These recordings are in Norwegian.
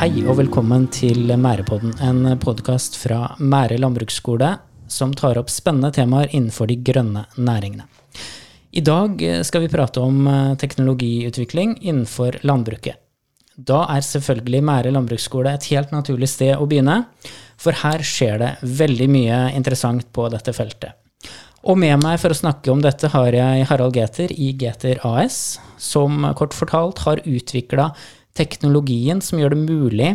Hei og velkommen til Mærepodden, en podkast fra Mære landbruksskole som tar opp spennende temaer innenfor de grønne næringene. I dag skal vi prate om eh, teknologiutvikling innenfor landbruket. Da er selvfølgelig Mære landbruksskole et helt naturlig sted å begynne, for her skjer det veldig mye interessant på dette feltet. Og med meg for å snakke om dette har jeg Harald Geter i Geter AS, som kort fortalt har utvikla teknologien som gjør det mulig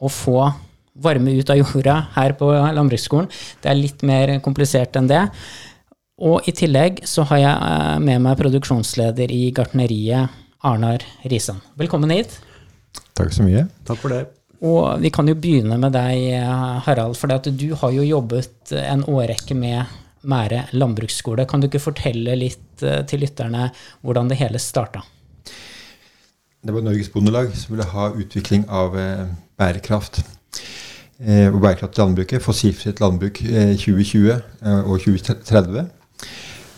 å få varme ut av jorda her på landbruksskolen. Det er litt mer komplisert enn det. Og i tillegg så har jeg eh, med meg produksjonsleder i gartneriet, Arnar Risan. Velkommen hit. Takk så mye. Takk for det. Og vi kan jo begynne med deg, Harald. For du har jo jobbet en årrekke med Mære landbruksskole. Kan du ikke fortelle litt eh, til lytterne hvordan det hele starta? Det var Norges Bondelag som ville ha utvikling av eh, bærekraft. Eh, og bærekraft i landbruket, fossilfritt landbruk eh, 2020 eh, og 2030.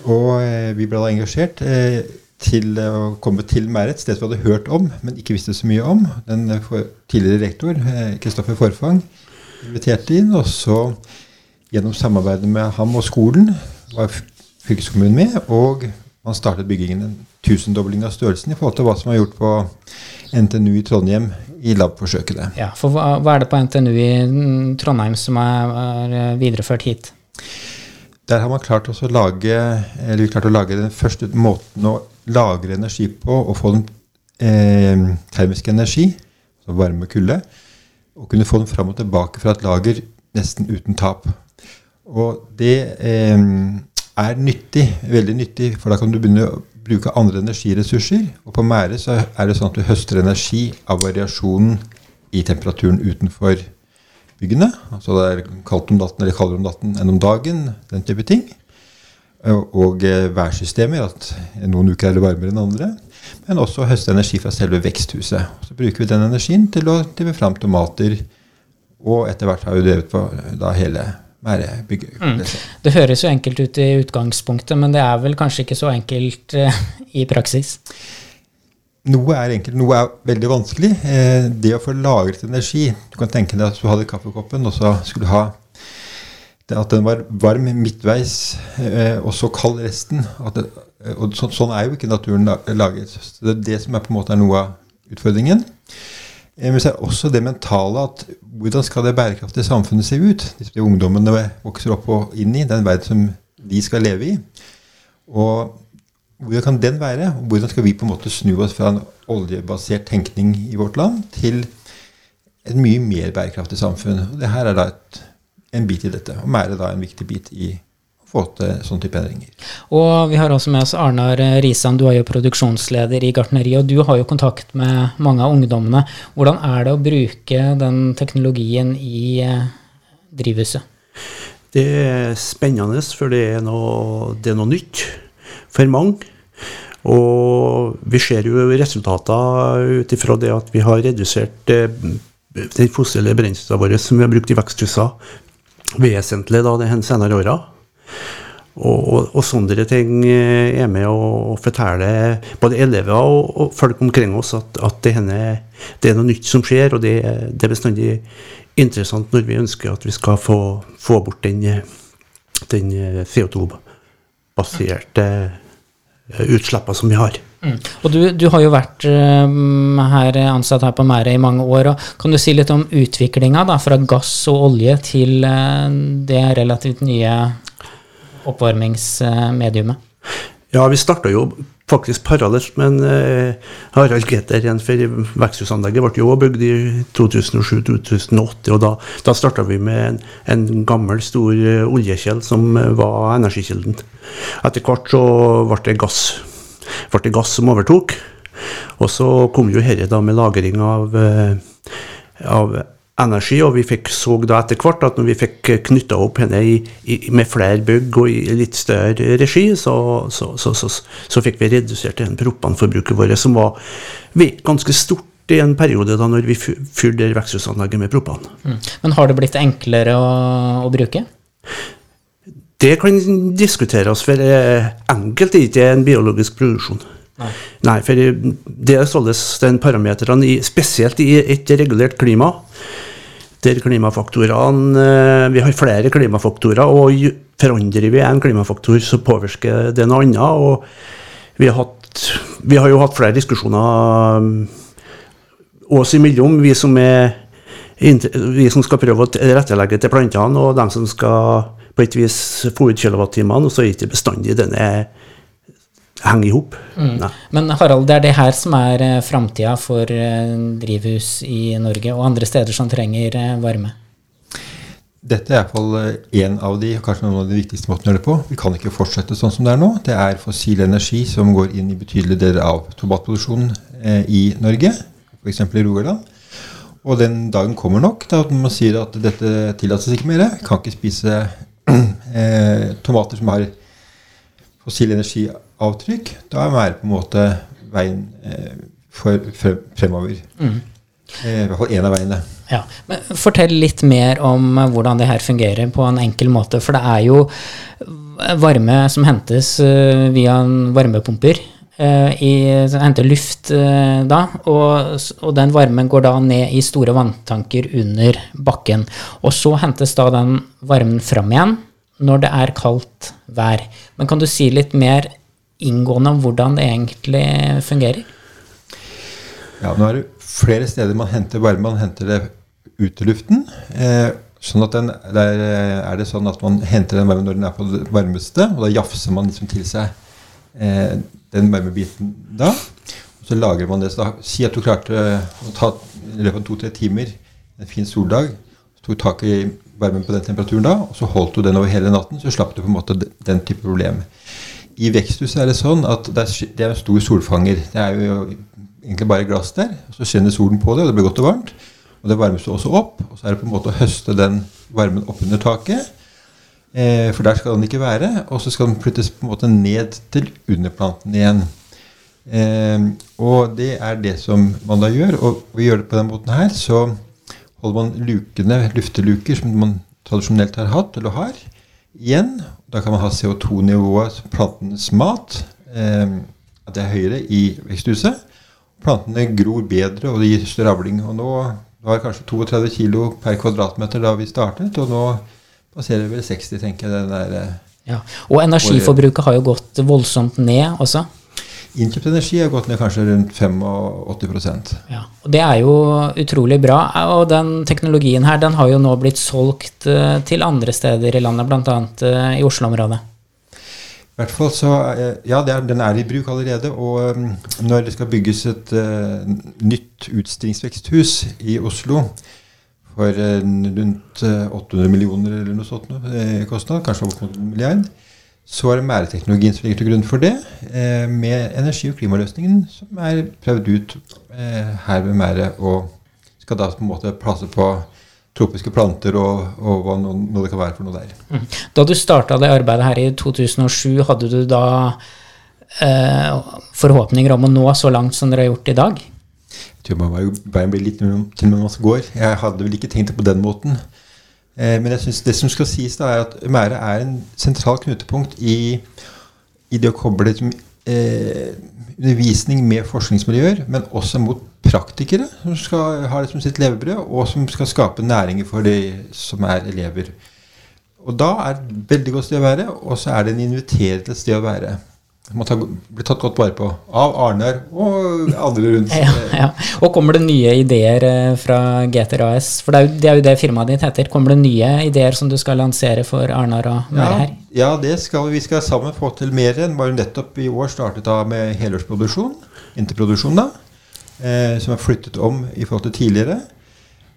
Og vi ble da engasjert til å komme til Mære, et sted vi hadde hørt om, men ikke visste så mye om. Den tidligere rektor, Kristoffer Forfang, inviterte inn. Og så, gjennom samarbeidet med ham og skolen, var fylkeskommunen med. og man startet byggingen en tusendobling av størrelsen i forhold til hva som var gjort på NTNU i Trondheim i lab-forsøkene. Ja, for hva, hva, er det på NTNU i Trondheim som er, er videreført hit? Der har man klart, å lage, klart å lage den første måten å lagre energi på og få den eh, termisk energi, altså varme og kulde, og kunne få den fram og tilbake fra et lager nesten uten tap. Og det eh, er nyttig, veldig nyttig, for da kan du begynne å bruke andre energiressurser. Og på Mære så er det sånn at du høster energi av variasjonen i temperaturen utenfor byggene. Altså det er kaldt om natten eller kaldere om natten enn om dagen. Den type ting. Og værsystemet, værsystemer, at noen uker er det varmere enn andre. Men også høste energi fra selve veksthuset. Så bruker vi den energien til å drive fram tomater. Og etter hvert har vi drevet på da hele Mm. Det høres jo enkelt ut i utgangspunktet, men det er vel kanskje ikke så enkelt uh, i praksis? Noe er enkelt, noe er veldig vanskelig. Eh, det å få lagret energi Du kan tenke deg at du hadde kaffekoppen, og så skulle du ha det, at den var varm midtveis, eh, og så kald resten. Det, og så, sånn er jo ikke naturen laget. Så det er det som er på en måte er noe av utfordringen. Men så er også det mentale at hvordan skal det bærekraftige samfunnet se ut? De ungdommene vokser opp og inn i den verden som de skal leve i. Og hvordan kan den være? Og hvordan skal vi på en måte snu oss fra en oljebasert tenkning i vårt land til et mye mer bærekraftig samfunn? Og det her er da et, en bit i dette. Og Mære da en viktig bit i få til sånne type endringer. Og vi har også med oss Arnar Risan, du er jo produksjonsleder i gartneriet, og du har jo kontakt med mange av ungdommene. Hvordan er det å bruke den teknologien i eh, drivhuset? Det er spennende, for det er noe, det er noe nytt for mange. Og vi ser jo resultater ut ifra det at vi har redusert eh, den fossile brenselen vår som vi har brukt i veksthusene vesentlig da de senere åra. Og, og, og, sånne ting eh, er med å fortelle både elever og, og folk omkring oss at, at det, henne, det, er noe nytt som skjer, og det, det, er bestandig interessant når vi ønsker at vi skal få, få bort den, den CO2-baserte utslippene som vi har. Mm. Og du, du, har jo vært um, her ansatt her på Mære i mange år. og Kan du si litt om utviklinga fra gass og olje til uh, det relativt nye oppvarmingsmediumet? Ja, vi starta jo faktisk parallelt, men eh, Harald Gretter igjen for veksthusanlegget ble jo bygd i 2007-2008. og Da, da starta vi med en, en gammel, stor uh, oljekjel som uh, var energikilden. Etter hvert så ble det gass, ble det gass som overtok. Og så kom jo dette med lagring av, av energi, og vi fikk så da etter hvert at når vi fikk knytta opp henne i, i, med flere bygg og i litt større regi, så, så, så, så fikk vi redusert den propanforbruket vårt, som var ganske stort i en periode da når vi fyrte veksthusanlegget med propan. Mm. Men har det blitt enklere å, å bruke? Det kan diskuteres, for enkelt er ikke en biologisk produksjon. Nei. Nei, for det er således den parameterne, spesielt i et regulert klima, der klimafaktorene eh, Vi har flere klimafaktorer, og forandrer vi en klimafaktor, så påvirker det noe annet. og vi har, hatt, vi har jo hatt flere diskusjoner mm, oss imellom, vi som, er, vi som skal prøve å tilrettelegge til plantene, og dem som skal på et vis få ut kilowattimene, og så er ikke bestandig denne henger i hop. Mm. Men Harald, det er det her som er eh, framtida for eh, drivhus i Norge og andre steder som trenger eh, varme? Dette er iallfall en av de, kanskje noen av de viktigste måtene å gjøre det på. Vi kan ikke fortsette sånn som det er nå. Det er fossil energi som går inn i betydelige deler av tomatproduksjonen eh, i Norge, f.eks. i Rogaland. Og den dagen kommer nok da man sier at dette tillates ikke mer. Vi kan ikke spise eh, tomater som har fossil energiavtrykk. Da er på en måte veien eh, fremover. Eh, I hvert fall én av veiene. Ja, men Fortell litt mer om eh, hvordan det her fungerer på en enkel måte. For det er jo varme som hentes via en varmepumper. I, henter luft da, og, og den varmen går da ned i store vanntanker under bakken. Og så hentes da den varmen fram igjen når det er kaldt vær. Men kan du si litt mer inngående om hvordan det egentlig fungerer? Ja, nå er det flere steder man henter varme. Man henter det ut i luften. Eh, sånn at den, der eh, er det sånn at man henter den varmen når den er på det varmeste, og da jafser man liksom til seg eh, den varmebiten da. Og så lagrer man det. Så da, si at du klarte å ta i løpet av to-tre timer en fin soldag, så tok tak i varmen på den temperaturen da, og så holdt du den over hele natten, så slapp du på en måte den type problem. I veksthuset er det sånn at det er, en stor solfanger. Det er jo egentlig bare glass der. Så skinner solen på det, og det blir godt og varmt. Og det varmes også opp. Og så er det på en måte å høste den varmen opp under taket. Eh, for der skal den ikke være. Og så skal den flyttes på en måte ned til underplanten igjen. Eh, og det er det som man da gjør. Og vi gjør det på den måten her. Så holder man lukene, lufteluker, som man tradisjonelt har hatt, eller har, igjen. Da kan man ha CO2-nivået som plantenes mat. Eh, at det er høyere i veksthuset. Plantene gror bedre, og det gir større avling. Og nå var det kanskje 32 kilo per kvadratmeter da vi startet, og nå passerer vi vel 60, tenker jeg. Den der, eh, Ja. Og energiforbruket har jo gått voldsomt ned også. Innkjøpt energi har gått ned kanskje rundt 85% Ja, og Det er jo utrolig bra. Og den teknologien her den har jo nå blitt solgt eh, til andre steder i landet, bl.a. i Oslo-området. I hvert fall så, eh, ja, er, Den er i bruk allerede. Og når det skal bygges et uh, nytt utstillingsveksthus i Oslo for uh, rundt eh, 800 millioner eller noe sånt eh, kostnad, kanskje opp mot en milliard, så er det mæreteknologien som ligger til grunn for det, eh, med energi- og klimaløsningen som er prøvd ut eh, her ved mæret, og skal da på en måte plasse på tropiske planter og, og hva nå det kan være for noe der. Mm. Da du starta det arbeidet her i 2007, hadde du da eh, forhåpninger om å nå så langt som dere har gjort i dag? Jeg tror man jo veien blir litt til mellom man går. Jeg hadde vel ikke tenkt det på den måten. Eh, men jeg synes det som skal sies, da, er at Mære er en sentral knutepunkt i, i det å koble eh, undervisning med forskningsmiljøer, men også mot praktikere som skal ha det som sitt levebrød, og som skal skape næringer for de som er elever. Og da er det et veldig godt sted å være, og så er det en inviterer et sted å være. Man ta, bli tatt godt vare på av Arnar og andre rundt. Ja, ja. Og kommer det nye ideer eh, fra GTR AS? For det er, jo, det er jo det firmaet ditt heter. Kommer det nye ideer som du skal lansere for Arnar og Ja, her? ja, det skal vi. Skal sammen få til mer. enn Bare nettopp i år startet da med helårsproduksjon, interproduksjon da, eh, som er flyttet om i forhold til tidligere.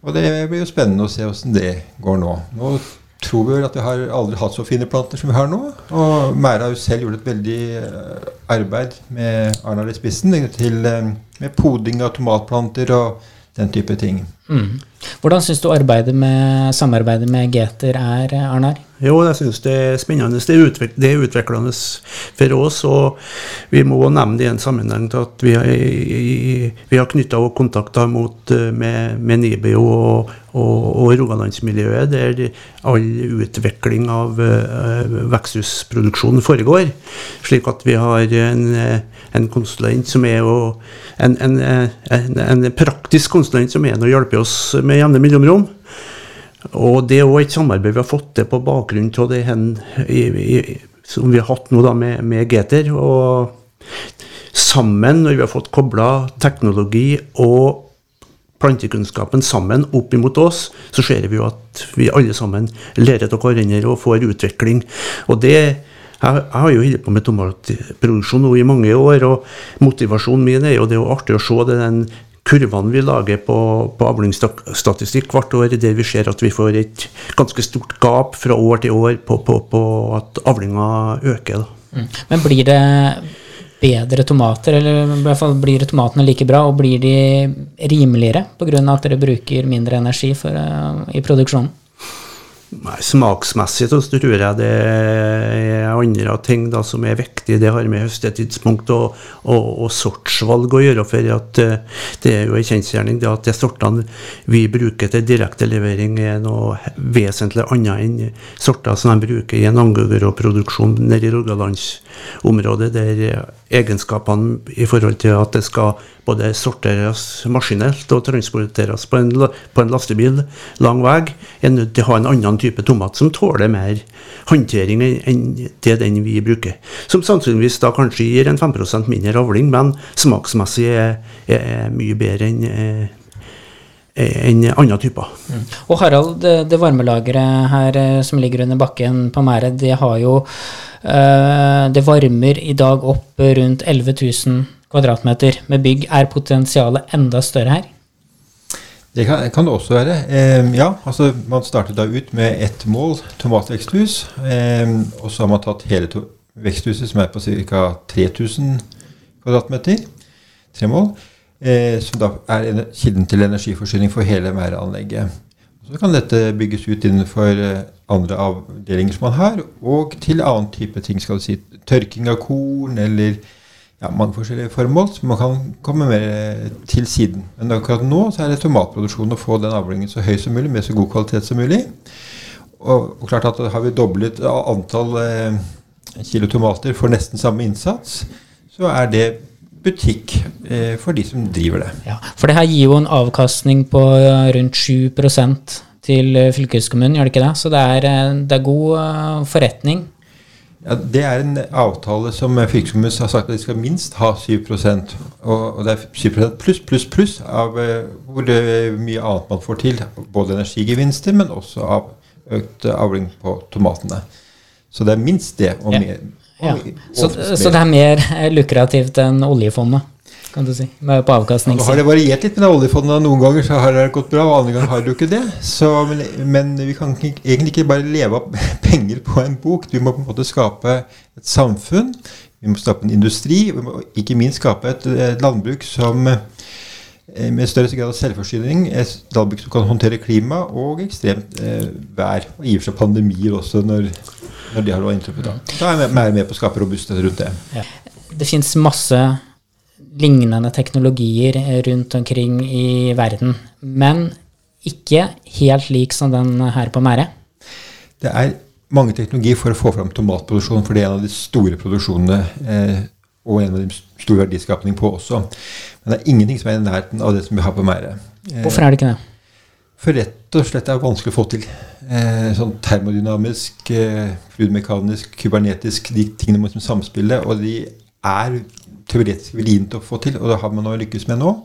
Og det blir jo spennende å se hvordan det går nå. Nå tror vi vel at vi har aldri hatt så fine planter som vi har nå. Og Mæra selv gjort et veldig eh, arbeid med Arnar i spissen til, eh, med poding av tomatplanter og den type ting. Mm. Hvordan syns du arbeidet med, samarbeidet med Geter er, Arnar? Jo, jeg syns det er spennende. Det er, utvik det er utviklende for oss. Og vi må nevne det i en sammenheng til at vi har, vi har knytta kontakter mot, eh, med, med NIBIO og, og, og Rogalandsmiljøet, der all utvikling av uh, veksthusproduksjonen foregår. Slik at vi har en, en konsulent som er å, en, en, en, praktisk konsulent som er å hjelpe oss med jevne mellomrom. Og det er òg et samarbeid vi har fått til på bakgrunn av det hen, i, i, som vi har hatt nå da med, med Geter. Og sammen, når vi har fått kobla teknologi og plantekunnskapen sammen opp imot oss, så ser vi jo at vi alle sammen lærer av hverandre og får utvikling. Og det jeg, har jo holdt på med tomatproduksjon nå i mange år, og motivasjonen min er jo det er artig å se den kurvene vi lager på, på avlingsstatistikk hvert år, der vi ser at vi får et ganske stort gap fra år til år på, på, på at avlinga øker. Mm. Men blir det bedre tomater, eller i hvert fall blir tomatene like bra, og blir de rimeligere pga. at dere bruker mindre energi for, uh, i produksjonen? Nei, Smaksmessig så tror jeg det er andre ting da, som er viktig. Det har med høstetidspunkt og, og, og, sortsvalg å gjøre. for at uh, Det er jo en kjensgjerning at de sortene vi bruker til direktelevering, er noe vesentlig annet enn sorter som de bruker i en angurproduksjon nede i Rogalandsområdet, der egenskapene i forhold til at det skal både sorteres maskinelt og transporteres på en, på en lastebil lang vei, er nødt til å ha en annen type tomat som tåler mer håndtering enn det den vi bruker. Som sannsynligvis da kanskje gir en 5 mindre avling, men smaksmessig er, er mye bedre enn eh, enn andre typer. Mm. Og Harald, det, det varmelageret her eh, som ligger under bakken på Mæret, det har jo øh, Det varmer i dag opp rundt 11 000 kvadratmeter med bygg. Er potensialet enda større her? Det kan, kan det også være. Eh, ja, altså Man startet da ut med ett mål, tomatveksthus. Eh, og så har man tatt hele veksthuset, som er på ca. 3000 kvadratmeter. Tre mål. Eh, som da er kilden til energiforsyning for hele mæranlegget. Så kan dette bygges ut innenfor eh, andre avdelinger som man har, og til annen type ting. skal du si Tørking av korn eller ja, mange forskjellige formål som man kan komme mer til siden. Men akkurat nå så er det tomatproduksjon å få den avlingen så høy som mulig med så god kvalitet som mulig. Og, og klart at har vi doblet antall eh, kilo tomater for nesten samme innsats, så er det butikk eh, for de som driver det. Ja, For det her gir jo en avkastning på rundt 7 til eh, fylkeskommunen, gjør det ikke det? Så det er, eh, det er god forretning ja, Det er en avtale som fylkeskommunen har sagt at de skal minst ha 7 og, og det er 7% pluss, pluss, pluss av uh, hvor mye annet man får til. Både energigevinster, men også av økt avling på tomatene. Så det er minst det. og ja. mer. ja. så, så, det er mer lukrativt enn oljefondet? Kan du si, med på avkastning. Nå har det variert litt med oljefondet. Noen ganger så har det gått bra, og andre ganger har det jo ikke det. Så, men, men, vi kan ikke, egentlig ikke bare leve av penger på en bok. Vi må på en måte skape et samfunn. Vi må skape en industri. Vi må ikke minst skape et, et landbruk som eh, med større grad av selvforsyning, et landbruk som kan håndtere klima og ekstremt eh, vær. Og i og for seg pandemier også, når, når de har inntruffet. Da. da er vi med på å skape robusthet rundt det. Ja. Det fins masse lignende teknologier rundt omkring i verden, men ikke helt lik som den her på Mære. Det er mange teknologier for å få fram tomatproduksjon, for det er en av de store produksjonene eh, og en av de store verdiskapning på også. Men det er ingenting som er i nærheten av det som vi har på Mære. Eh, Hvorfor er det ikke det? For rett og slett er det vanskelig å få til. Eh, sånn termodynamisk, eh, fluidmekanisk, kybernetisk, de tingene må samspille. Og de er teoretisk vrient å få til, og det har man nå lykkes med nå.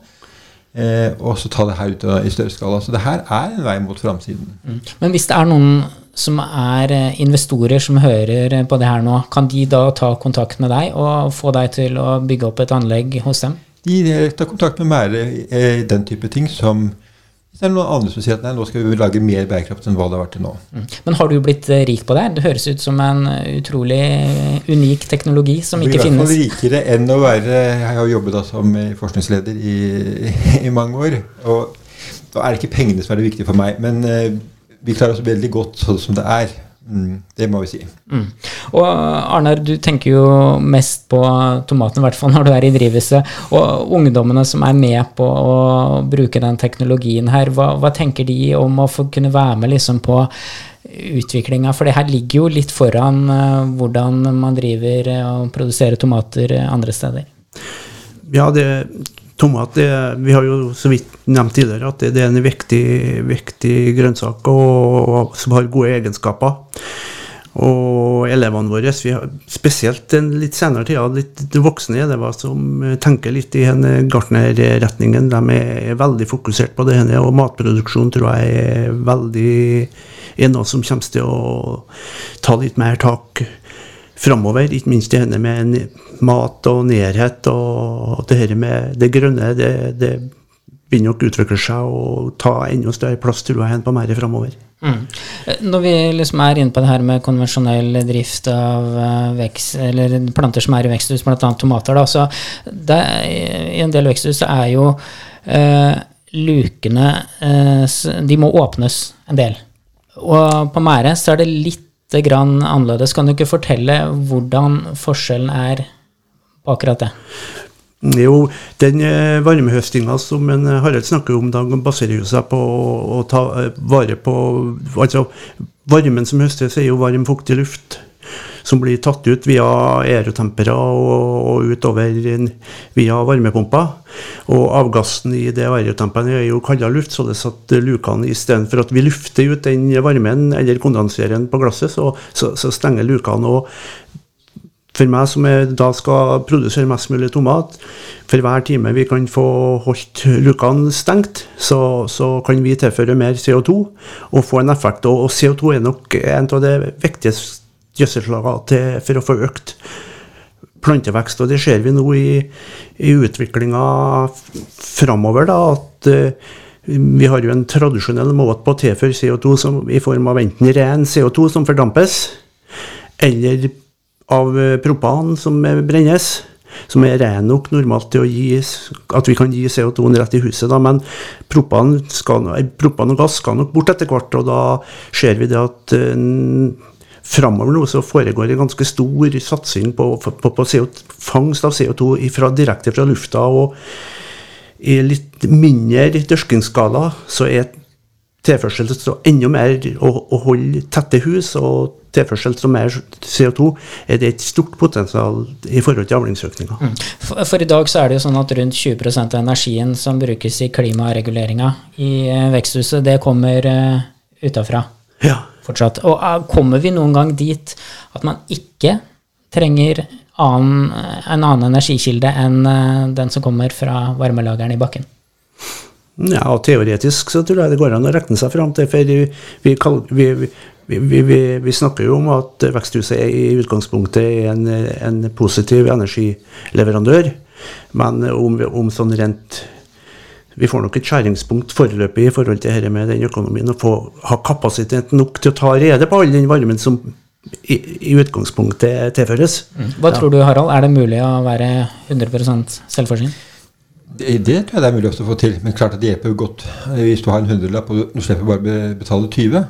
Eh, og så ta det her ut i større skala. Så det her er en vei mot framsiden. Mm. Men hvis det er noen som er eh, investorer som hører på det her nå, kan de da ta kontakt med deg og få deg til å bygge opp et anlegg hos dem? De tar kontakt med meg i den type ting som så er det noen andre som sier at nei, nå skal vi lage mer bærekraft enn hva det har vært til nå. Mm. Men har du blitt eh, rik på det? Det høres ut som en eh, utrolig unik teknologi som ikke finnes. Det blir i hvert fall rikere enn å være Jeg har jobbet da som forskningsleder i, i, mange år. Og da er det ikke pengene som er det viktige for meg. Men vi klarer oss veldig godt sånn som det er. Mm, det må vi si. Mm. Og Arnar, du tenker jo mest på tomaten, i hvert fall når du er i drivhuset. Og ungdommene som er med på å bruke den teknologien her, hva, hva tenker de om å få kunne være med liksom på utviklinga? For det her ligger jo litt foran uh, hvordan man driver og produserer tomater andre steder. Ja, det, tomat det, Vi har jo så vidt nevnt tidligere at det, det er en viktig, viktig grønnsak og, og, som har gode egenskaper. Og elevene våre, vi har spesielt en litt senere tid, litt voksne elever som tenker litt i gartnerretningen, de er veldig fokusert på det. Og matproduksjon tror jeg er veldig er noe som kommer til å ta litt mer tak framover. Ikke minst det her med mat og nærhet og det her med det grønne. Det, det begynner nok å utvikle seg og ta enda større plass tror jeg, på mer framover. Mm. Når vi liksom er inne på det her med konvensjonell drift av eh, vekst, eller planter som er i veksthus, bl.a. tomater, da, så det, i en del veksthus er jo eh, lukene eh, De må åpnes en del. Og på Mære så er det litt grann annerledes. Kan du ikke fortelle hvordan forskjellen er på akkurat det? Jo, den eh, varmehøstinga som en eh, Harald snakker om, da baserer jo seg på å ta eh, vare på Altså, varmen som høstes, er jo varm, fuktig luft som blir tatt ut via aerotempera og, og utover via varmepumpa. Og avgassen i det aerotemperen er jo kaldere luft, så det satt lukene istedenfor at vi lufter ut den varmen eller kondenserer den på glasset, så, så, så stenger lukene. og for meg som da skal produsere mest mulig tomat, for hver time vi kan få holdt lukene stengt, så, så kan vi tilføre mer CO2 og få en effekt. Og, CO2 er nok en av de viktigste gjødselslagene for å få økt plantevekst. Og det ser vi nå i, i utviklinga framover, da, at uh, vi har jo en tradisjonell måte på å tilføre CO2 som, i form av enten ren CO2 som fordampes, eller av eh, propan som brennes, som er ren nok normalt til å gi, at vi kan gi CO2-en rett i huset. Da. Men propan, skal, propan, og gass skal nok bort etter hvert, og da ser vi det at framover nå så foregår det ganske stor satsing på, på, på CO, fangst av CO2 ifra, direkte fra lufta. og i litt mindre dyrkingsskala så er tilførsel enda mer å, å holde tette hus og tilførsel som mer CO2, er det et stort potensial i forhold til avlingsøkninga. Mm. For, for, i dag så er det jo sånn at rundt 20% av energien som brukes i klimareguleringa i uh, veksthuset, det kommer uh, utafra ja. Fortsatt. Og uh, kommer vi noen gang dit at man ikke trenger annen, en annen energikilde enn uh, den som kommer fra varmelageren i bakken? Ja, og Teoretisk så tror jeg det går an å regne seg fram til. for vi, vi, vi, vi, snakker jo om at veksthuset i utgangspunktet er en, en, positiv energileverandør. Men om, om, sånn rent Vi får nok et skjæringspunkt foreløpig i forhold til dette med den økonomien. Å få ha kapasitet nok til å ta rede på all den varmen som i, i utgangspunktet tilføres. Mm. Hva tror du, Harald? Er det mulig å være 100 selvforsynt? Det, det, tror jeg det er mulig å få til. Men klart at det hjelper godt hvis du har en hundrelapp og du slipper bare betale 20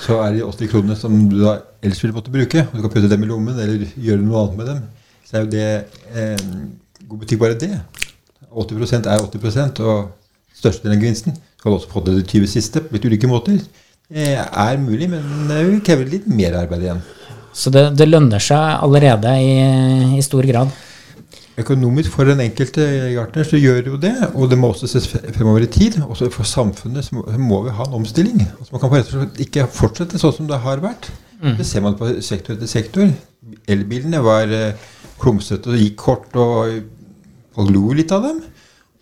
så er det de 80 kronene som du da ellers ville måtte bruke. Du kan putte dem i lommen eller gjøre noe annet med dem. Så er jo det eh, god butikk bare det. 80% er 80 og størstedelen av gevinsten skal har også få det de 20 siste på litt ulike måter. Det er mulig, men det krever litt mer arbeid igjen. Så det, det lønner seg allerede i, i stor grad? Økonomisk for den enkelte gartner så gjør jo det, og det må også ses fremover i tid. Også for samfunnet så må, må vi ha en omstilling. Altså man kan rett og slett ikke fortsette sånn som det har vært. Mm. Det ser man på sektor etter sektor. Elbilene var eh, klumsete og gikk kort, og folk lo litt av dem.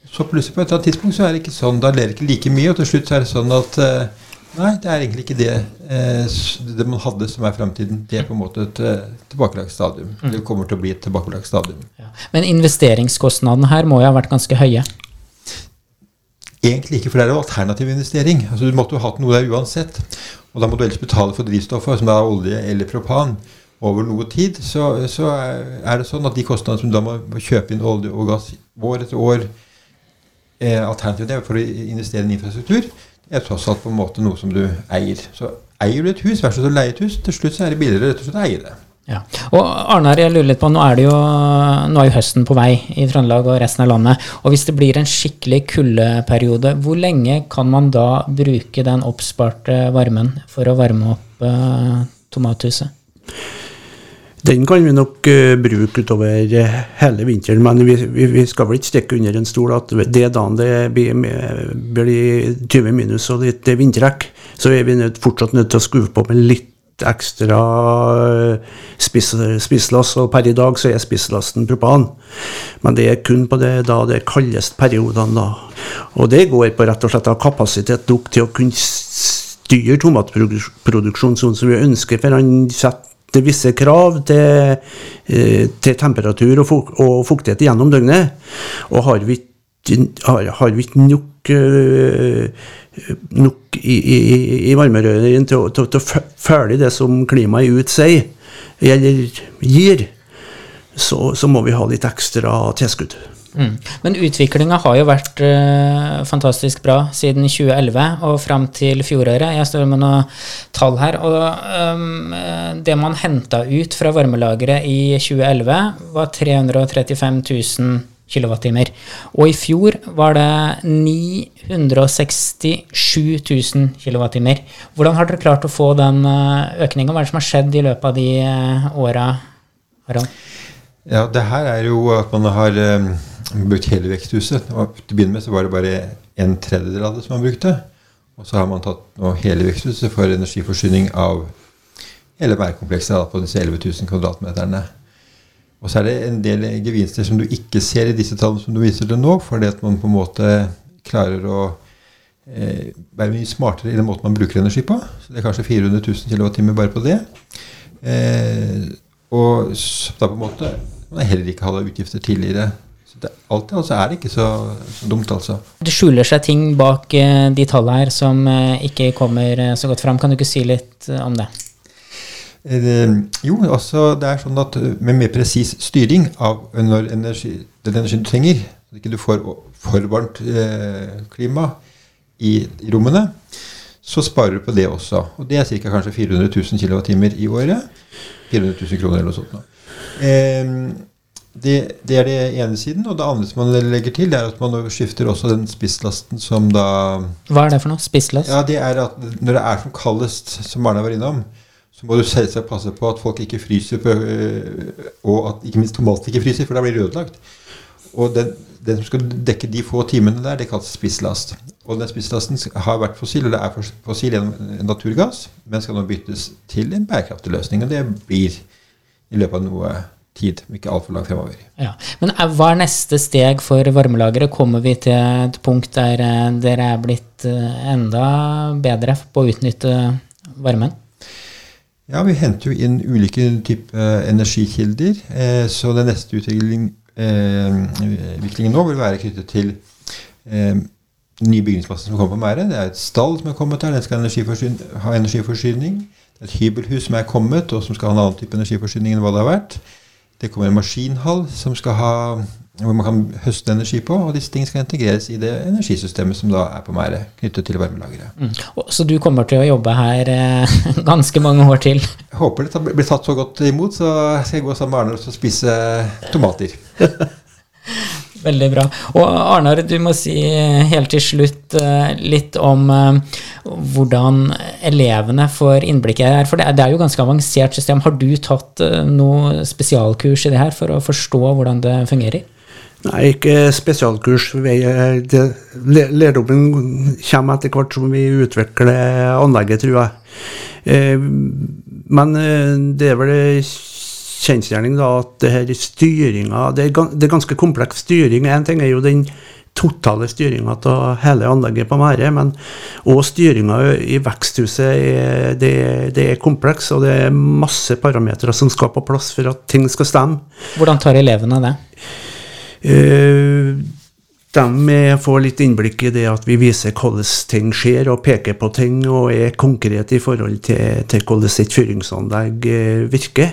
Så plutselig på et eller annet tidspunkt så er det ikke sånn. Da ler det ikke like mye, og til slutt så er det sånn at eh, Nei, det er egentlig ikke det, eh, det man hadde som er framtiden. Det er på en måte et eh, tilbakelagt stadium. Mm. Det kommer til å bli et tilbakelagt stadium. Ja. Men investeringskostnadene her må jo ha vært ganske høye? Egentlig ikke, for det er jo alternativ investering. Altså, du måtte jo hatt noe der uansett. Og da må du ellers betale for drivstoffet, som er olje eller propan, over noe tid. Så, så, er det sånn at de kostnadene som da må kjøpe inn olje og gass år etter år, eh, alternativet for å investere i infrastruktur, er tross alt på en måte noe som du eier. Så eier du et hus versus å leie et hus, til slutt så er det billigere rett og slett å eie det. Ja. Og Arnar, jeg lurer litt på, nå er, det jo, nå er jo høsten på vei i Trøndelag og resten av landet. Og hvis det blir en skikkelig kuldeperiode, hvor lenge kan man da bruke den oppsparte varmen for å varme opp eh, tomathuset? Den kan vi nok uh, bruke utover uh, hele vinteren, men vi, vi, vi, skal vel ikke stikke under en stol at det dagen det blir, blir 20 minus og litt vindtrekk, så er vi nødt, fortsatt nødt til å skru på med litt ekstra eh, spiss, spisslass, og per i dag så er spisslasten propan. Men det er kun på det da det er periodene. da. Og det går på rett og slett å ha kapasitet nok til å kunne styre tomatproduksjonen sånn som vi ønsker, for han setter visse krav til, eh, til temperatur og fuktighet gjennom døgnet. Og har vi ikke nok, uh, nok i, i, i varmerøret til, til, til, å følge det som klimaet ut sier, eller gir, så, så, må vi ha litt ekstra tilskudd. Mm. Men utviklinga har jo vært uh, fantastisk bra siden 2011 og fram til fjoråret. Jeg står med noen tall her. og um, Det man henta ut fra varmelageret i 2011, var 335 000 kWt. Og i fjor var det 967 000 kWt. Hvordan har dere klart å få den eh, økninga? Hva er det som har skjedd i løpet av de åra, Harald? Ja, det her er jo at man har um, brukt hele veksthuset. Og til å begynne med så var det bare en tredjedel av det som man brukte. Og så har man tatt nå hele veksthuset for energiforsyning av hele værkomplekset på disse 11 000 kvadratmeterne. Og så er det en del gevinster som du ikke ser i disse tallene som du viser til nå, fordi at man på en måte klarer å eh, være mye smartere i den måten man bruker energi på. Så det er kanskje 400 000 kWt bare på det. Eh, og da på en måte man heller ikke hadde utgifter tidligere. Så det, alt altså er det ikke så, så, dumt, altså. Det skjuler seg ting bak uh, de tallene her som uh, ikke kommer uh, så godt fram. Kan du ikke si litt om det? Jo, altså det er sånn at med mer presis styring av når energi, den energien du trenger, så ikke du får for varmt klima i, i, rommene, så sparer du på det også. Og det er ca. kanskje 400 000 kWt i året. 400 000 kroner eller noe sånt. Eh, det, det, er det ene siden. Og det andre som man legger til, det er at man skifter også den spisslasten som da Hva er det for noe? Spisslast? Ja, det er at når det er som kaldest, som Arne var innom, så må du selvsagt passe på at folk ikke fryser, på, øh, og at ikke minst tomatene ikke fryser, for da blir det ødelagt. Og den, den, som skal dekke de få timene der, det kalles spisslast. Og den spisslasten har vært fossil, eller er fossil gjennom naturgass, men skal nå byttes til en bærekraftig løsning. Og det blir i løpet av noe tid, ikke altfor langt fremover. Ja. Men hva er neste steg for varmelageret? Kommer vi til et punkt der øh, dere er blitt øh, enda bedre på å utnytte varmen? Ja, vi henter jo inn ulike typer eh, energikilder. Eh, så den neste eh, utviklingen nå vil være knyttet til den nye bygningsmassen som kommer på Mære. Det er et stall som er kommet der, den skal ha energiforsyning. Det er et hybelhus som er kommet, og som skal ha en annen type energiforsyning enn hva det har vært. Det kommer en maskinhall som skal ha hvor man kan høste energi på, og disse tingene skal integreres i det energisystemet som da er på Mære, knyttet til varmelageret. Mm. Så du kommer til å jobbe her eh, ganske mange år til? Jeg håper det blir tatt så godt imot, så skal jeg gå sammen med Arne og spise tomater. Veldig bra. Og Arnar, du må si helt til slutt eh, litt om eh, hvordan elevene får innblikk i det her. For det er jo ganske avansert system. Har du tatt eh, noe spesialkurs i det her for å forstå hvordan det fungerer? Nei, ikke spesialkurs. Lærdommen kommer etter hvert som vi utvikler anlegget, tror jeg. Men det er vel kjensgjerning da, at det her styringa det, det, er ganske kompleks styring. Én ting er jo den totale styringa av hele anlegget på Mære, men òg styringa i veksthuset er, det, det, er kompleks, og det er masse parametere som skal på plass for at ting skal stemme. Hvordan tar elevene det? Uh, de får litt innblikk i det at vi viser hvordan ting skjer, og peker på ting, og er konkrete i forhold til, til hvordan et fyringsanlegg eh, virker.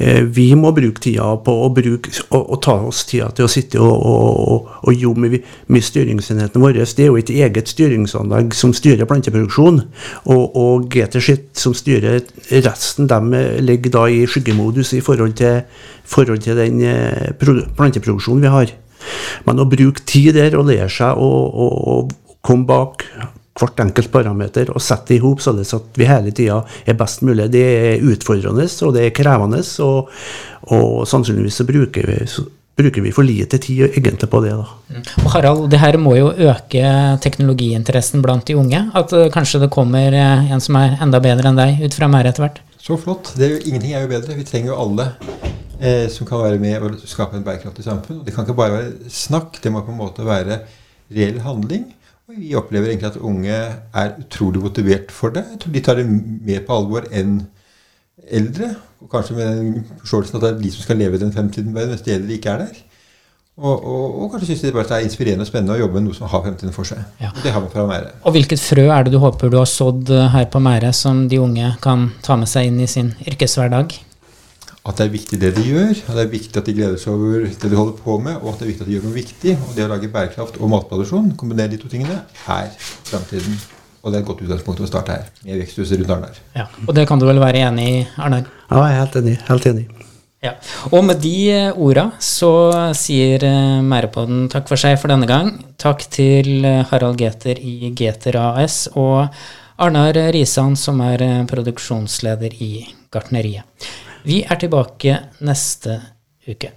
Eh, vi må bruke tida på å, bruke, å, å ta oss tida til å sitte og, og, og jobbe med, med styringsenheten vår. Det er jo et eget styringsanlegg som styrer planteproduksjon. Og, og GT sitt som styrer resten, de ligger da i skyggemodus i forhold til, forhold til den eh, planteproduksjonen vi har. Men å bruke tid der og lære seg å komme bak hvert enkelt parameter og sette det i hop, sånn at vi hele tida er best mulig. Det er utfordrende og det er krevende, og, og sannsynligvis så bruker vi, så bruker vi for lite tid egentlig på det. da. Mm. Og Harald, det her må jo øke teknologiinteressen blant de unge? At uh, kanskje det kommer uh, en som er enda bedre enn deg ut fra meg etter hvert? Så flott. Er jo, ingenting er jo bedre. Vi trenger jo alle eh, som kan være med og skape en bærekraftig samfunn. Og det kan ikke bare være snakk, det må på en måte være reell handling. Vi opplever egentlig at unge er utrolig motivert for det. Jeg tror de tar det mer på alvor enn eldre. Og kanskje med den forståelsen at det er de som skal leve den fremtiden, mens de eldre ikke er der. Og, og, og kanskje syns de bare det er inspirerende og spennende å jobbe med noe som har fremtiden for seg. Ja. Og det har man fra Mære. Og hvilket frø er det du håper du har sådd her på Mære, som de unge kan ta med seg inn i sin yrkeshverdag? At det er viktig det de gjør, at det er viktig at de gleder seg over det de holder på med, og at det er viktig at de gjør noe viktig. Og det å lage bærekraft og matproduksjon, kombinere de to tingene, er framtiden. Og det er et godt utgangspunkt å starte her, med veksthuset rundt Arnar. Ja, og det kan du vel være enig i, Arnar? Ja, jeg er helt enig. Helt enig. Ja. Og med de eh, orda så sier eh, Mærepodden takk for seg for denne gang. Takk til eh, Harald Geter i Geter AS og Arnar Risan, som er produksjonsleder i Gartneriet. Vi er tilbake neste uke.